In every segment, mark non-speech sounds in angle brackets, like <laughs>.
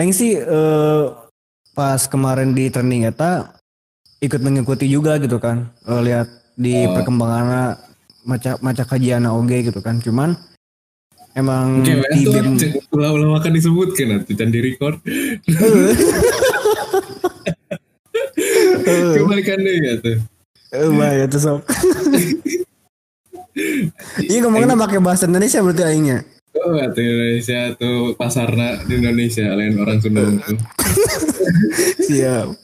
Aing sih eh, pas kemarin di trending eta ikut mengikuti juga gitu kan. Eh, lihat di Oh. perkembangan maca maca kajian oge gitu kan. Cuman emang Oke, di BEM ulah-ulah akan disebutkan nanti dan di record. <laughs> Kembalikan deh ya tuh. Eh, bahaya tuh sok. <laughs> Iya ngomongnya pakai bahasa Indonesia berarti aingnya. Oh, atau Indonesia tuh pasarna di Indonesia lain orang Sunda tuh. <laughs> Siap.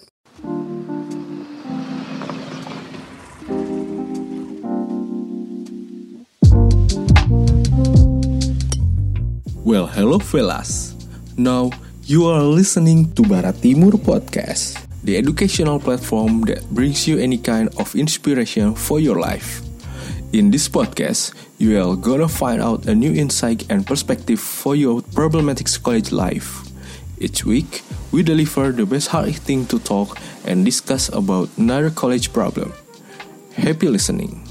Well, hello fellas. Now you are listening to Barat Timur Podcast, the educational platform that brings you any kind of inspiration for your life. In this podcast, you are gonna find out a new insight and perspective for your problematic college life. Each week, we deliver the best hard thing to talk and discuss about another college problem. Happy listening.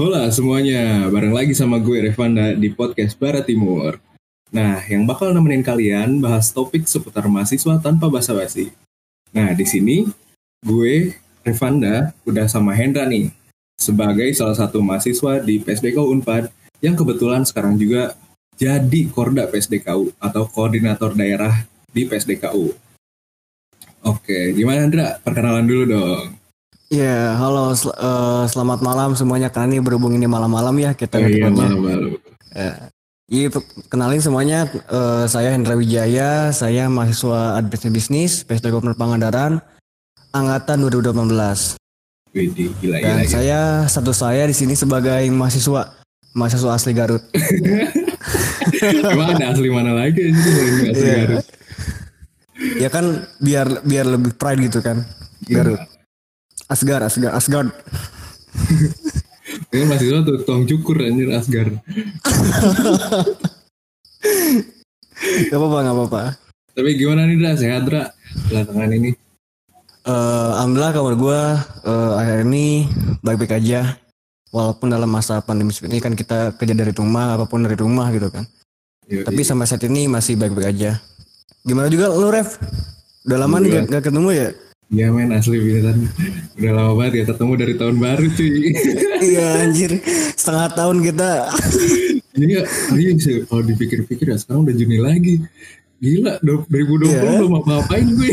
Hola semuanya, bareng lagi sama gue Revanda di podcast Barat Timur. Nah, yang bakal nemenin kalian bahas topik seputar mahasiswa tanpa basa-basi. Nah, di sini gue Revanda udah sama Hendra nih sebagai salah satu mahasiswa di PSDKU Unpad yang kebetulan sekarang juga jadi Korda PSDKU atau koordinator daerah di PSDKU. Oke, gimana Hendra? Perkenalan dulu dong. Ya, halo sel- eh, selamat malam semuanya. Karena ini berhubung ini malam-malam ya kita Oh iya, nge-recordnya. malu-malu. Iya, pe- kenalin semuanya. eh, saya Hendra Wijaya. Saya mahasiswa administrasi bisnis PSD Gubernur Pangandaran, angkatan 2018. Widih, gila, gila, Dan gila. saya satu saya di sini sebagai mahasiswa mahasiswa asli Garut. <laughs> Emang ada asli mana lagi ini asli Iya. Garut. Ya kan biar biar lebih pride gitu kan. Garut. Asgar, Asgar, Asgard. <laughs> Ini mahasiswa tuh tong cukur anjir Asgar. Gak apa-apa, gak apa-apa. Tapi gimana nih Dra? Sehat Dra? Belakangan ini. Eh, Alhamdulillah kabar gue akhir ini baik-baik aja. Walaupun dalam masa pandemi seperti ini kan kita kerja dari rumah, apa pun dari rumah gitu kan. Yoi. Tapi sampai saat ini masih baik-baik aja. Gimana juga lu Rev? Udah lama nih gak, gak ketemu ya? Iya men asli beneran. Udah lama banget ya ketemu dari tahun baru cuy. iya anjir, setengah tahun kita. Iya, iya sih. Kalau dipikir-pikir ya sekarang udah Juni lagi. Gila, du- 2020 Iya. belum apa-apain gue.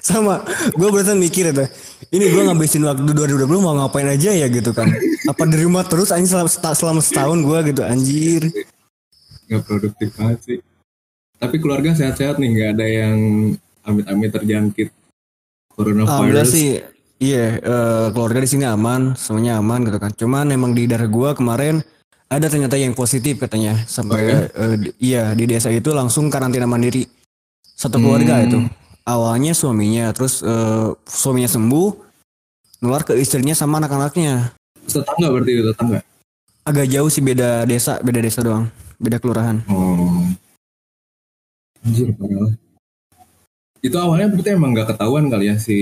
Sama, gue berusaha mikir itu. Ini gue ngabisin waktu 2020 mau ngapain aja ya gitu kan. Apa di rumah terus anjir selama, selama setahun gue gitu anjir. Gak produktif banget sih. Tapi keluarga sehat-sehat nih, gak ada yang amit-amit terjangkit Alhamdulillah coronavirus. sih iya eh, keluarga di sini aman, semuanya aman gitu kan. Cuman emang di daerah gua kemarin ada ternyata yang positif katanya sampai Oh, ya? eh, di- iya di desa itu langsung karantina mandiri. Satu keluarga Hmm. itu. Awalnya suaminya, terus eh, suaminya sembuh, nular ke istrinya sama anak-anaknya. Tetangga berarti itu tetangga. Agak jauh sih beda desa, beda desa doang, beda kelurahan. Oh. Anjir parah. Itu awalnya berarti emang gak ketahuan kali ya si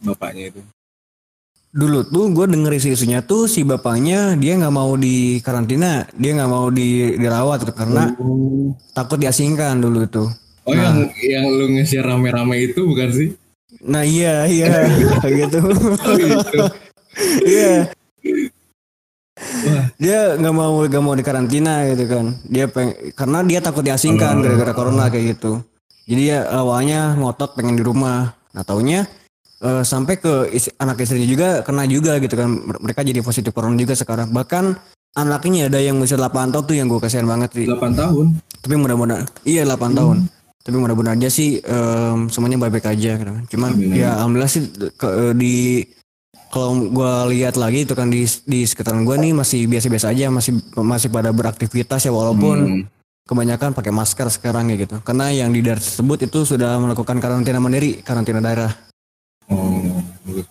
bapaknya itu. Dulu tuh gue denger isu-isunya tuh si bapaknya dia nggak mau di karantina, dia nggak mau di dirawat karena Oh, takut diasingkan dulu itu. oh yang yang lu nge-share rame-rame itu bukan sih? Nah iya iya <laughs> gitu. Oh. <laughs> Iya. Wah. Dia nggak mau nggak mau dikarantina gitu kan. Dia peng karena dia takut diasingkan Oh. gara-gara corona kayak gitu. Jadi ya awalnya ngotot pengen di rumah. Nah taunya eh, sampai ke is- anak istrinya juga kena juga gitu kan. Mer- Mereka jadi positif corona juga sekarang. Bahkan anaknya ada yang usia 8 tahun tuh yang gue kasihan banget sih. 8 tahun. Tapi mudah-mudahan iya 8 tahun. Tapi mudah-mudahan aja sih em, semuanya baik-baik aja gitu kan. Cuman Amin, ya alhamdulillah sih ke- eh, di kalau gua lihat lagi itu kan di di sekitaran gua nih masih biasa-biasa aja, masih masih pada beraktivitas ya walaupun Hmm. Kebanyakan pakai masker sekarang ya gitu. Karena yang di daerah tersebut itu sudah melakukan karantina mandiri, karantina daerah. Oh, bagus.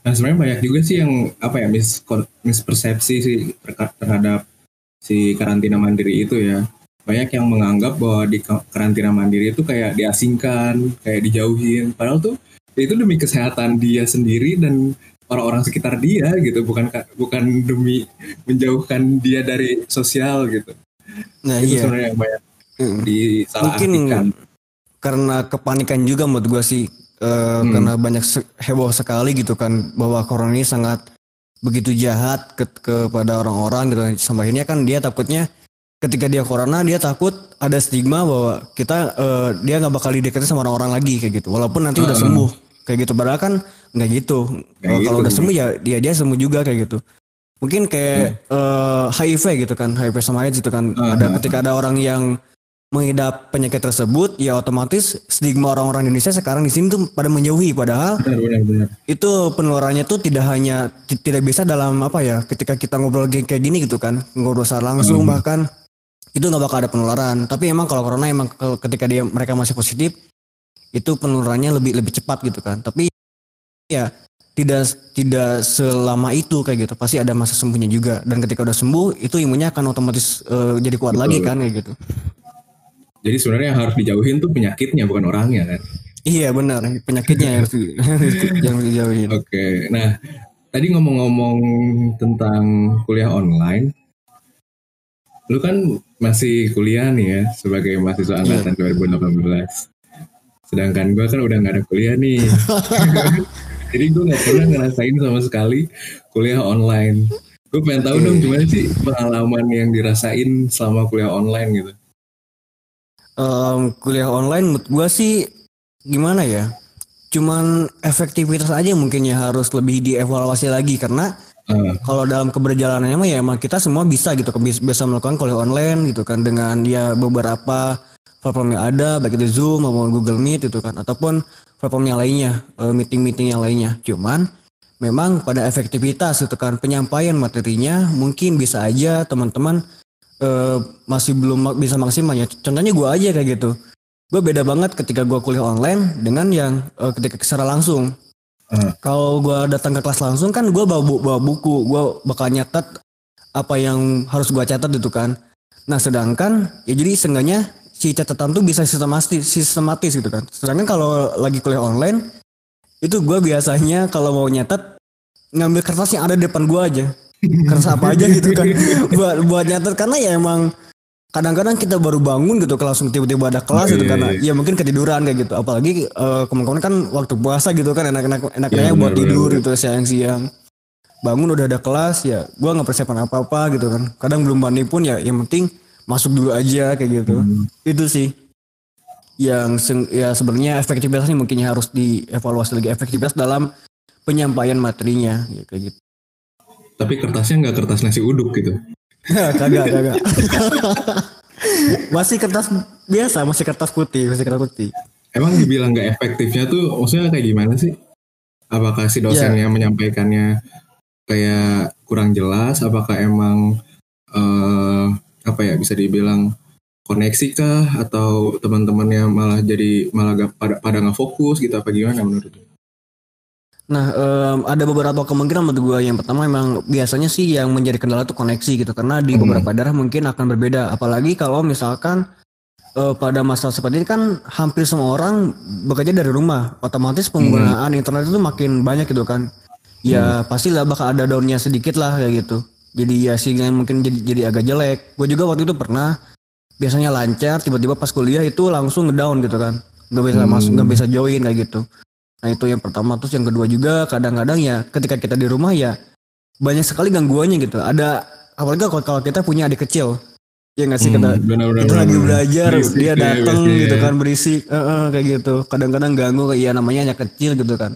Nah sebenarnya banyak juga sih yang apa ya mis mispersepsi sih terhadap si karantina mandiri itu ya. Banyak yang menganggap bahwa di ka- karantina mandiri itu kayak diasingkan, kayak dijauhin. Padahal tuh itu demi kesehatan dia sendiri dan orang-orang sekitar dia gitu bukan bukan demi menjauhkan dia dari sosial gitu Nah itu iya. sebenarnya yang banyak Hmm. Mungkin karena kepanikan juga menurut gue sih Eh, Hmm. karena banyak se- heboh sekali gitu kan bahwa corona ini sangat begitu jahat ke kepada orang-orang gitu sampai akhirnya kan dia takutnya ketika dia corona dia takut ada stigma bahwa kita eh, dia nggak bakal dideketin sama orang-orang lagi kayak gitu walaupun nanti udah Heeh. sembuh kayak gitu padahal kan nggak gitu Eh, kalau gitu. udah sembuh ya dia dia sembuh juga kayak gitu mungkin kayak eh, HIV gitu kan HIV sama AIDS gitu kan. Heeh. ada ketika ada orang yang mengidap penyakit tersebut ya otomatis stigma orang-orang Indonesia sekarang di sini tuh pada menjauhi. Padahal benar benar benar. itu penularannya tuh tidak hanya ti- tidak bisa dalam apa ya ketika kita ngobrol kayak gini gitu kan. Ngobrol secara langsung Hmm. bahkan. Itu nggak bakal ada penularan. Tapi emang kalau corona emang ke- ketika dia mereka masih positif itu penularannya lebih lebih cepat gitu kan. Tapi ya tidak tidak selama itu kayak gitu. Pasti ada masa sembuhnya juga. Dan ketika udah sembuh itu imunnya akan otomatis eh, jadi kuat Betul. lagi kan kayak gitu. Jadi sebenarnya yang harus dijauhin tuh penyakitnya bukan orangnya kan? Iya benar. Penyakitnya yang harus <laughs> yang dijauhin. Oke, nah tadi ngomong-ngomong tentang kuliah online, lu kan masih kuliah nih ya sebagai mahasiswa angkatan 2018. Sedangkan gue kan udah nggak ada kuliah nih, <laughs> jadi gue nggak pernah ngerasain sama sekali kuliah online. Gue pengen tahu dong gimana sih pengalaman yang dirasain selama kuliah online gitu. Em, kuliah online menurut gue sih gimana ya cuman efektivitas aja mungkin ya harus lebih dievaluasi lagi karena Ah, kalau dalam keberjalanannya mah ya emang kita semua bisa gitu bis- bisa melakukan kuliah online gitu kan dengan ya beberapa platform yang ada baik itu Zoom maupun Google Meet gitu kan ataupun platform yang lainnya eh, meeting-meeting yang lainnya. Cuman memang pada efektivitas gitu kan penyampaian materinya mungkin bisa aja teman-teman eh, masih belum bisa maksimal ya. Contohnya gua aja kayak gitu. Gue beda banget ketika gua kuliah online dengan yang eh, ketika secara langsung. Ah, kalau gua datang ke kelas langsung kan gua bawa, bu- bawa buku, gua bakal nyatet apa yang harus gua catat itu kan. Nah sedangkan ya jadi seenggaknya si catatan tuh bisa sistematis, sistematis gitu kan. Sedangkan kalau lagi kuliah online itu gua biasanya kalau mau nyatet ngambil kertas yang ada di depan gua aja. Kertas apa aja gitu kan <laughs> buat buat nyatet karena ya emang kadang-kadang kita baru bangun gitu langsung tiba-tiba ada kelas gitu iya, karena iya. ya mungkin ketiduran kayak gitu apalagi eh, kemarin kan waktu puasa gitu kan enak-enak enaknya Iya, buat tidur gitu siang-siang bangun udah ada kelas ya gua nggak persiapan apa-apa gitu kan kadang belum mandi pun ya yang penting masuk dulu aja kayak gitu Hmm. itu sih yang ya sebenarnya efektivitasnya mungkin harus dievaluasi lagi efektivitas dalam penyampaian materinya ya kayak gitu tapi kertasnya nggak kertas nasi uduk gitu. <laughs> kagak kagak masih kertas biasa masih kertas putih masih kertas putih Emang dibilang nggak efektifnya tuh maksudnya kayak gimana sih? Apakah si dosennya menyampaikannya kayak kurang jelas? Apakah emang eh, apa ya bisa dibilang koneksi kah? Atau teman-temannya malah jadi malah gak, pada pada nggak fokus gitu? Apa gimana menurut lu? Nah, em, ada beberapa kemungkinan menurut gue. Yang pertama emang biasanya sih yang menjadi kendala itu koneksi gitu. Karena di Hmm. beberapa daerah mungkin akan berbeda. Apalagi kalau misalkan eh, pada masa seperti ini kan hampir semua orang bekerja dari rumah. Otomatis penggunaan internet itu makin banyak gitu kan. Ya pastilah bakal ada downnya sedikit lah kayak gitu. Jadi ya sinyalnya mungkin jadi jadi agak jelek. Gue juga waktu itu pernah biasanya lancar tiba-tiba pas kuliah itu langsung ngedown gitu kan. Gak bisa Hmm. masuk, gak bisa join kayak gitu. Nah itu yang pertama terus yang kedua juga kadang-kadang ya ketika kita di rumah ya banyak sekali gangguannya gitu. Ada apalagi kalau kita punya adik kecil ya nggak sih kita Hmm, benar-benar, kita lagi benar-benar. belajar Berisik dia datang gitu ya. kan berisik eh, eh, kayak gitu. Kadang-kadang ganggu kayak ya namanya anak kecil gitu kan.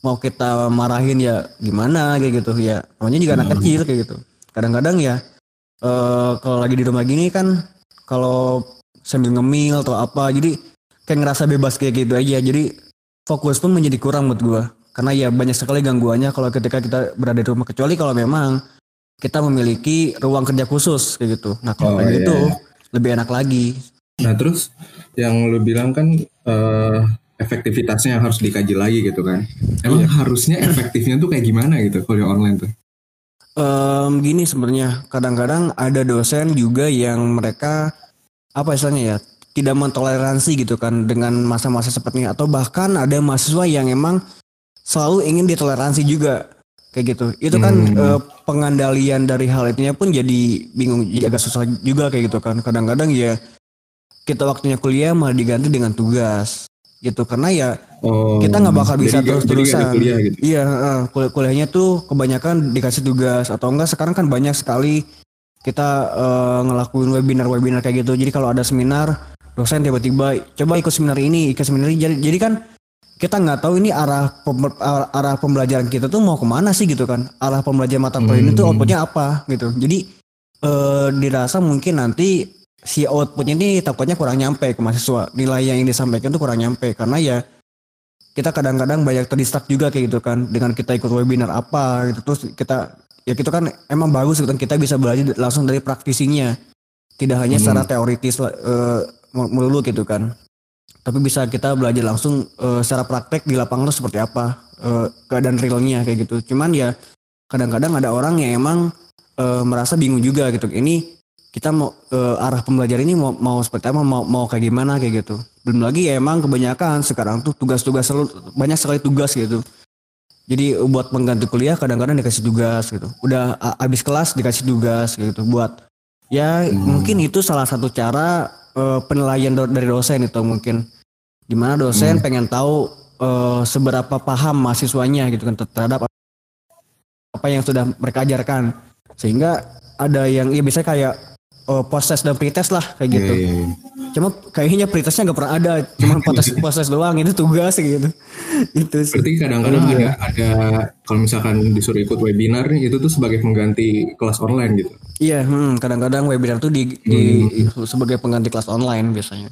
Mau kita marahin ya gimana kayak gitu ya. Namanya juga anak Hmm. kecil kayak gitu. Kadang-kadang ya eh kalau lagi di rumah gini kan kalau sambil ngemil atau apa jadi kayak ngerasa bebas kayak gitu aja. Jadi fokus pun menjadi kurang menurut gua karena ya banyak sekali gangguannya kalau ketika kita berada di rumah kecuali kalau memang kita memiliki ruang kerja khusus kayak gitu nah Oh, kalau kayak iya, gitu iya. lebih enak lagi Nah terus yang lu bilang kan eh, efektivitasnya harus dikaji lagi gitu kan? Emang harusnya efektifnya tuh kayak gimana gitu kuliah online tuh? Em, gini sebenarnya kadang-kadang ada dosen juga yang mereka apa istilahnya ya tidak mentoleransi gitu kan dengan masa-masa seperti ini. Atau bahkan ada mahasiswa yang emang selalu ingin ditoleransi juga kayak gitu. Itu kan Hmm. eh, pengandalian dari hal itunya pun jadi bingung jadi agak susah juga kayak gitu kan. Kadang-kadang ya kita waktunya kuliah malah diganti dengan tugas gitu karena ya Oh, kita nggak bakal bisa ada terus-terusan. kuliah gitu. Iya, heeh. Kul- kuliahnya tuh kebanyakan dikasih tugas atau enggak sekarang kan banyak sekali kita eh, ngelakuin webinar-webinar kayak gitu. Jadi kalau ada seminar, dosen tiba-tiba coba ikut seminar ini, ikut seminar ini. Jadi, jadi kan kita nggak tahu ini arah pem- arah pembelajaran kita tuh mau ke mana sih gitu kan? Arah pembelajaran mata kuliah ini tuh Hmm. outputnya apa gitu. Jadi eh, dirasa mungkin nanti si outputnya ini takutnya kurang nyampe ke mahasiswa. Nilai yang disampaikan tuh kurang nyampe. Karena ya kita kadang-kadang banyak terdistrak juga kayak gitu kan. Dengan kita ikut webinar apa gitu. Terus kita ya gitu kan emang bagus gitu kan kita bisa belajar langsung dari praktisinya. Tidak hanya Hmm. secara teoritis eh, melulu gitu kan. Tapi bisa kita belajar langsung eh, secara praktek di lapangan tuh seperti apa eh, keadaan realnya kayak gitu. Cuman ya kadang-kadang ada orang yang emang eh, merasa bingung juga gitu. Ini kita mau eh, arah pembelajaran ini mau mau seperti apa mau mau kayak gimana kayak gitu. Belum lagi ya emang kebanyakan sekarang tuh tugas-tugas selalu banyak sekali tugas gitu. Jadi buat pengganti kuliah kadang-kadang dikasih tugas gitu. Udah a- abis kelas dikasih tugas gitu. Buat ya Hmm. mungkin itu salah satu cara eh, penilaian do- dari dosen itu mungkin. Di mana dosen Hmm. pengen tahu eh, seberapa paham mahasiswanya gitu kan terhadap apa yang sudah mereka ajarkan. Sehingga ada yang ya biasanya kayak post test dan pretest lah kayak gitu Iya, iya, iya. cuma kayaknya pretestnya nggak pernah ada cuma <laughs> post test doang itu tugas gitu <laughs> itu sih Berarti kadang-kadang Iya. ada ada kalau misalkan disuruh ikut webinar itu tuh sebagai pengganti kelas online gitu. iya hmm, kadang-kadang webinar tuh di, di sebagai pengganti kelas online biasanya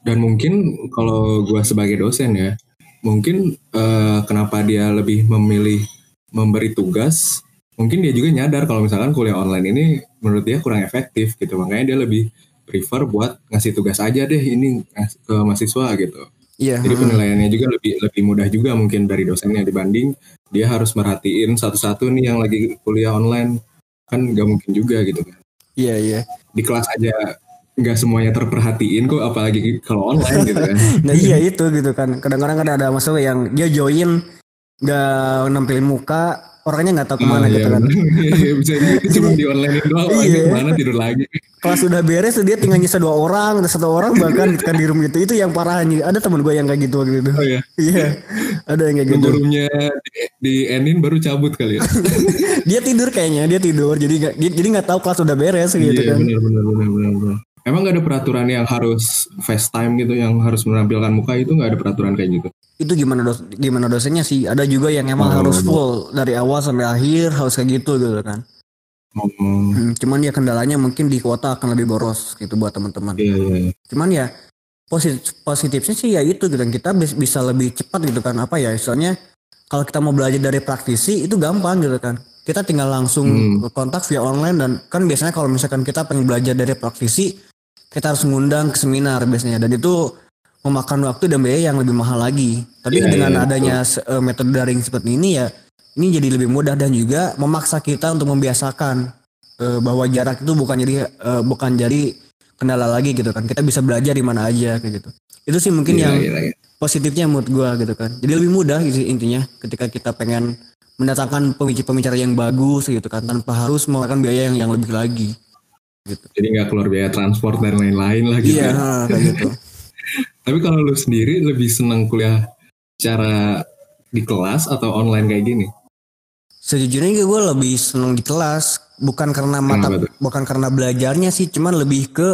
Dan mungkin kalau gua sebagai dosen ya, mungkin eh, kenapa dia lebih memilih memberi tugas, mungkin dia juga nyadar kalau misalkan kuliah online ini menurut dia kurang efektif gitu. Makanya dia lebih prefer buat ngasih tugas aja deh ini ke mahasiswa gitu. iya Jadi hmm. penilaiannya juga lebih lebih mudah juga mungkin dari dosennya dibanding dia harus merhatiin satu-satu nih yang lagi kuliah online kan nggak mungkin juga gitu kan. iya iya Di kelas aja nggak semuanya terperhatiin kok apalagi kalau online gitu kan. <laughs> nah iya itu gitu kan kadang-kadang kan ada masalah yang dia join nggak nampilin muka orangnya nggak tahu ke mana Ah, gitu iya, kan bener. <laughs> Iya, bisa gitu, cuma di <laughs> online doang Iya. ke mana tidur lagi. kelas udah beres dia tinggal nyisa dua orang ada satu orang bahkan kan di room gitu itu yang parah nih ada temen gue yang kayak gitu gitu Oh ya, iya ada yang kayak gitu gurunya di, di endin baru cabut kali ya. <laughs> dia tidur kayaknya dia tidur jadi nggak dia- jadi nggak tahu kelas udah beres gitu Iya kan benar benar benar benar. Emang gak ada peraturan yang harus FaceTime gitu yang harus menampilkan muka itu nggak ada peraturan kayak gitu. itu gimana dos gimana dosennya sih ada juga yang emang Oh. harus full dari awal sampai akhir harus kayak gitu gitu kan Oh, Hmm, cuman ya kendalanya mungkin di kuota akan lebih boros gitu buat teman-teman iya iya. iya. cuman ya positif positifnya sih ya itu gitu kan kita bis- bisa lebih cepat gitu kan apa ya misalnya kalau kita mau belajar dari praktisi itu gampang gitu kan kita tinggal langsung Hmm. kontak via online dan kan biasanya kalau misalkan kita pengen belajar dari praktisi kita harus ngundang ke seminar biasanya. Dan itu memakan waktu dan biaya yang lebih mahal lagi. Tapi Iya, dengan iya, adanya se- eh, metode daring seperti ini ya ini jadi lebih mudah dan juga memaksa kita untuk membiasakan eh, bahwa jarak itu bukan jadi eh, bukan jadi kendala lagi gitu kan. Kita bisa belajar di mana aja kayak gitu. Itu sih mungkin Iya, yang iya, iya. positifnya menurut gua gitu kan. Jadi lebih mudah gitu intinya ketika kita pengen mendatangkan pembicara-pembicara yang bagus gitu kan tanpa harus mengeluarkan biaya yang yang lebih lagi Jadi nggak keluar biaya transport dan lain-lain lah gitu. iya ya. kayak gitu <laughs> Tapi kalau lu sendiri lebih senang kuliah cara di kelas atau online kayak gini? sejujurnya gue lebih seneng di kelas bukan karena mata Kenapa bukan karena belajarnya sih cuman lebih ke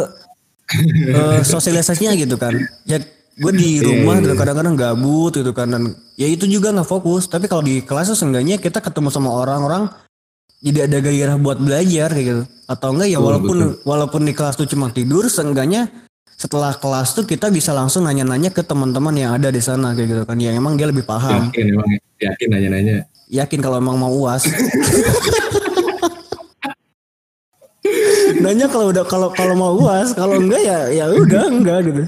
<laughs> eh, sosialisasinya gitu kan ya gue di Iya, rumah iya, dan iya. kadang-kadang gabut gitu kan dan ya itu juga nggak fokus tapi kalau di kelas tuh seenggaknya kita ketemu sama orang-orang jadi ada gairah buat belajar kayak gitu. Atau enggak ya walaupun betul. walaupun di kelas tuh cuma tidur seenggaknya setelah kelas tuh kita bisa langsung nanya-nanya ke teman-teman yang ada di sana kayak gitu kan. Yang emang dia lebih paham. Yakin emang yakin nanya-nanya. yakin kalau emang mau uas. <laughs> Nanya kalau udah kalau kalau mau uas kalau enggak ya ya udah enggak gitu.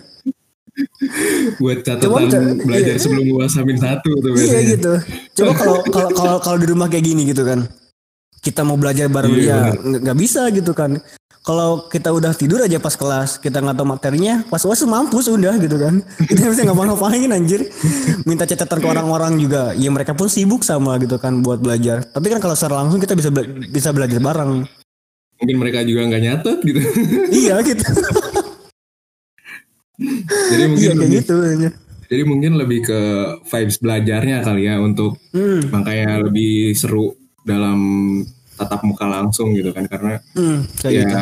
Buat catatan ca- belajar iya. sebelum UAS Hamin satu tuh iya gitu. Coba kalau kalau kalau kalau di rumah kayak gini gitu kan kita mau belajar bareng Iya, dia. nggak bisa gitu kan. Kalau kita udah tidur aja pas kelas kita nggak tahu materinya pas uas mampus udah gitu kan. <laughs> Kita bisa nggak ngapain anjir. Minta catatan ke orang-orang juga. Ya mereka pun sibuk sama gitu kan buat belajar. Tapi kan kalau secara langsung kita bisa bela bisa belajar bareng. Mungkin mereka juga nggak nyatet gitu. <laughs> Iya gitu. <laughs> Jadi mungkin iya kayak lebih, gitu aja. jadi mungkin lebih ke vibes belajarnya kali ya untuk hmm, makanya lebih seru dalam tatap muka langsung gitu kan karena hmm, ya gitu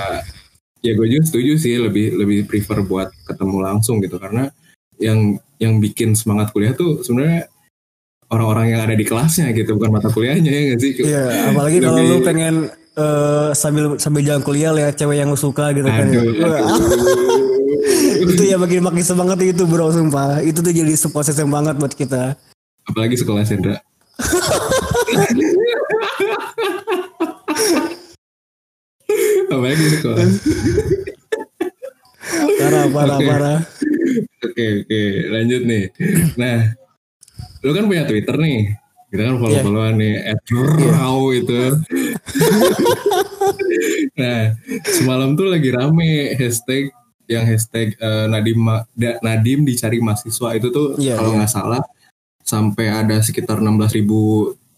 ya gue juga setuju sih lebih lebih prefer buat ketemu langsung gitu karena yang yang bikin semangat kuliah tuh sebenarnya orang-orang yang ada di kelasnya gitu bukan mata kuliahnya ya nggak sih Iya, apalagi kalau lu pengen eh, sambil sambil jalan kuliah lihat cewek yang lu suka gitu kan. ya. aduh, Wah, aduh. <laughs> itu ya makin makin semangat itu bro sumpah. Itu tuh jadi support system banget buat kita. apalagi sekelas Hendra <laughs> apalagi sekelas Parah parah Oke. parah. Oke oke lanjut nih. Nah, lu kan punya Twitter nih. Kita kan follow followan nih. At Raw itu. nah, semalam tuh lagi rame hashtag yang hashtag eh, Nadim Da- Nadim dicari mahasiswa itu tuh Iya, kalau iya. nggak salah sampai ada sekitar 16.000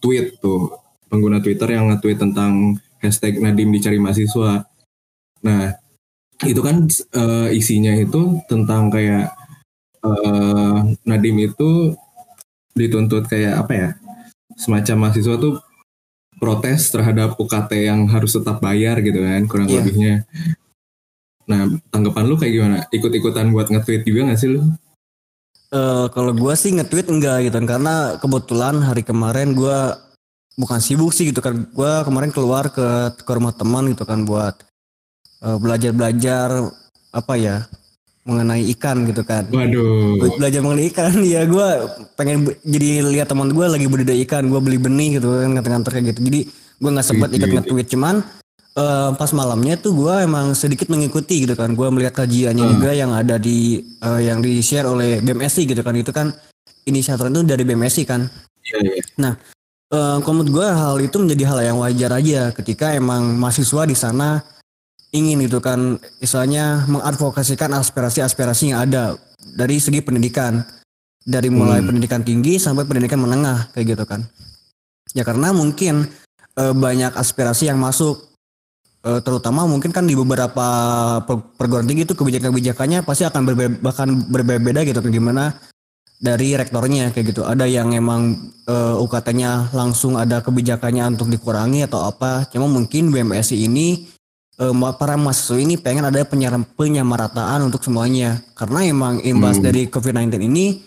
tweet tuh pengguna Twitter yang nge-tweet tentang hashtag Nadim dicari mahasiswa. Nah, itu kan eh, isinya itu tentang kayak eh, Nadim itu dituntut kayak apa ya semacam mahasiswa tuh protes terhadap UKT yang harus tetap bayar gitu kan kurang Iya. lebihnya. Nah tanggapan lu kayak gimana? Ikut-ikutan buat nge-tweet juga gak sih lu? Eh, kalau gua sih nge-tweet enggak gitu karena kebetulan hari kemarin gua bukan sibuk sih gitu kan. Gua kemarin keluar ke ke rumah teman gitu kan buat eh, belajar-belajar apa ya mengenai ikan gitu kan. Waduh. Belajar mengenai ikan <laughs> ya gue pengen jadi lihat teman gue lagi budidaya ikan gue beli benih gitu kan nganter-nganter kayak gitu jadi gue nggak sempat Wih, ikut wih, nge-tweet cuman eh, pas malamnya tuh gue emang sedikit mengikuti gitu kan gue melihat kajiannya Hmm. juga yang ada di eh, yang di share oleh BMSI gitu kan itu kan inisiator itu dari BMSI kan Iya, iya. Eh, kalau menurut gue hal itu menjadi hal yang wajar aja ketika emang mahasiswa di sana ingin gitu kan istilahnya mengadvokasikan aspirasi-aspirasi yang ada dari segi pendidikan. Dari mulai Hmm. pendidikan tinggi sampai pendidikan menengah kayak gitu kan. Ya karena mungkin eh, banyak aspirasi yang masuk. Eh, terutama mungkin kan di beberapa per- perguruan tinggi itu kebijakan-kebijakannya pasti akan berbeda bahkan berbeda-beda gitu kan gimana dari rektornya kayak gitu ada yang emang eh, UKT-nya langsung ada kebijakannya untuk dikurangi atau apa cuma mungkin BMSI ini eh, ma- para mahasiswa ini pengen ada penyar- penyamarataan untuk semuanya karena emang imbas Hmm. dari COVID-19 ini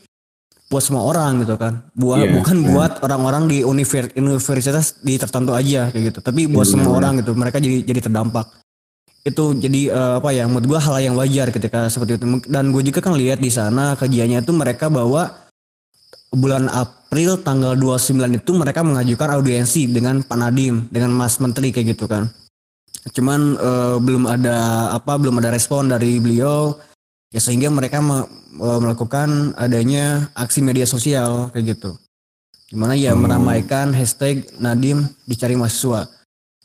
buat semua orang gitu kan buat Iya, bukan iya. buat orang-orang di univer- universitas di tertentu aja kayak gitu tapi buat Iya, semua benar. orang gitu mereka jadi jadi terdampak itu jadi eh, apa ya menurut gua hal yang wajar ketika seperti itu. Dan gue juga kan lihat di sana kajiannya itu mereka bawa bulan April tanggal 29 itu mereka mengajukan audiensi dengan Pak Nadim dengan Mas Menteri kayak gitu kan. Cuman eh, belum ada apa belum ada respon dari beliau. Ya sehingga mereka me- eh, melakukan adanya aksi media sosial kayak gitu. Di mana ya Hmm. meramaikan hashtag Nadim dicari mahasiswa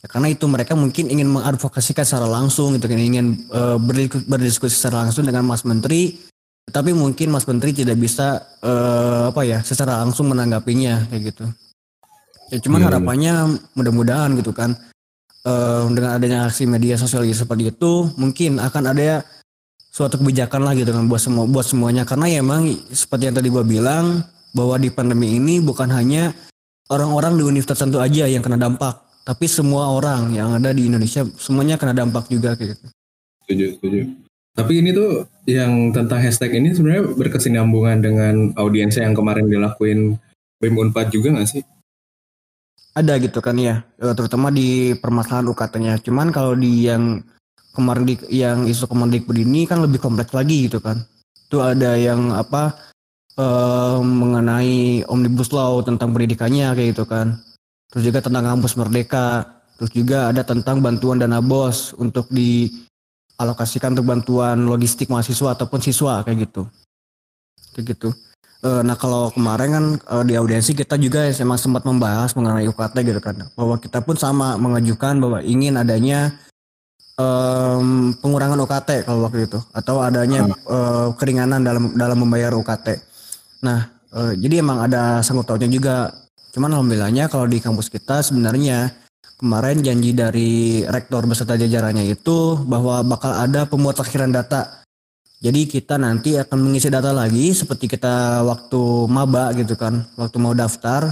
ya, karena itu mereka mungkin ingin mengadvokasikan secara langsung gitu kan ingin berdiku- berdiskusi secara langsung dengan Mas Menteri tapi mungkin Mas Menteri tidak bisa eh, apa ya secara langsung menanggapinya kayak gitu. Ya cuman Iya, harapannya mudah-mudahan gitu kan eh, dengan adanya aksi media sosial seperti itu mungkin akan ada suatu kebijakan lah gitu kan buat semua buat semuanya. Karena ya emang seperti yang tadi gua bilang bahwa di pandemi ini bukan hanya orang-orang di universitas tertentu aja yang kena dampak tapi semua orang yang ada di Indonesia semuanya kena dampak juga kayak gitu. Setuju, setuju. Tapi ini tuh yang tentang hashtag ini sebenarnya berkesinambungan dengan audiensnya yang kemarin dilakuin BEM Unpad juga gak sih? Ada gitu kan ya eh, terutama di permasalahan UKT-nya cuman kalau di yang kemarin di yang isu Kemendikbud ini kan lebih kompleks lagi gitu kan itu ada yang apa eh, mengenai omnibus law tentang pendidikannya kayak gitu kan terus juga tentang kampus merdeka terus juga ada tentang bantuan dana bos untuk dialokasikan untuk bantuan logistik mahasiswa ataupun siswa kayak gitu kayak gitu Eh, nah kalau kemarin kan eh, di audiensi kita juga emang sempat membahas mengenai UKT gitu kan bahwa kita pun sama mengajukan bahwa ingin adanya em, pengurangan UKT kalau waktu itu atau adanya eh, keringanan dalam dalam membayar UKT. Nah, eh, jadi emang ada sangkut pautnya juga. Cuman alhamdulillahnya kalau di kampus kita sebenarnya kemarin janji dari rektor beserta jajarannya itu bahwa bakal ada pemutakhiran data. Jadi kita nanti akan mengisi data lagi seperti kita waktu maba gitu kan, waktu mau daftar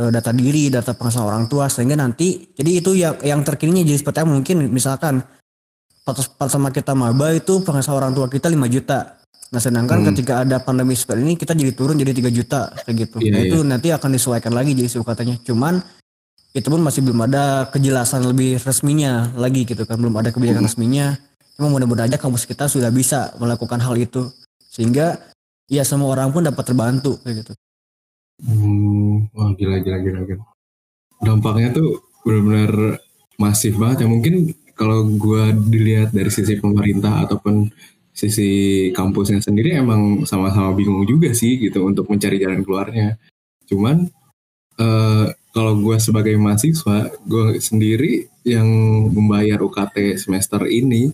eh, data diri, data penghasilan orang tua sehingga nanti jadi itu yang yang terkininya jadi seperti mungkin misalkan pas, sama kita maba itu penghasilan orang tua kita 5 juta. Nah sedangkan Hmm. ketika ada pandemi seperti ini kita jadi turun jadi 3 juta kayak gitu. Iya, nah itu nanti akan disesuaikan lagi jadi katanya. Cuman itu pun masih belum ada kejelasan lebih resminya lagi gitu kan belum ada kebijakan resminya. Cuma mudah-mudahan aja kampus kita sudah bisa melakukan hal itu sehingga ya semua orang pun dapat terbantu kayak gitu. Hmm, wah gila gila gila gila. Dampaknya tuh benar-benar masif banget ya. Mungkin kalau gua dilihat dari sisi pemerintah ataupun sisi kampusnya sendiri emang sama-sama bingung juga sih gitu untuk mencari jalan keluarnya. Cuman eh, kalau gua sebagai mahasiswa, gua sendiri yang membayar UKT semester ini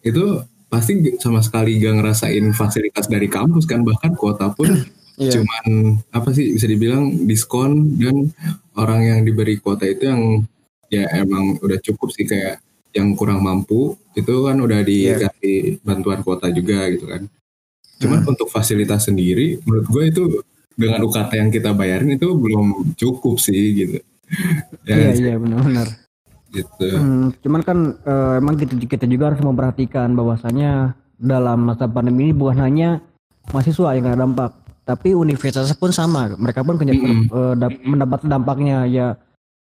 itu pasti sama sekali gak ngerasain fasilitas dari kampus kan bahkan kuota pun <clears throat> Iya. cuman apa sih bisa dibilang diskon dan orang yang diberi kuota itu yang ya emang udah cukup sih kayak yang kurang mampu itu kan udah dikasih bantuan kuota juga gitu kan. Cuman untuk fasilitas sendiri menurut gue itu dengan UKT yang kita bayarin itu belum cukup sih gitu. Iya Ya iya benar-benar. gitu. Hmm, cuman kan eh, emang kita, kita juga harus memperhatikan bahwasanya dalam masa pandemi ini bukan hanya mahasiswa yang kena dampak, tapi universitas pun sama. Mereka pun kena- Mm-mm. eh, dap- mendapat dampaknya ya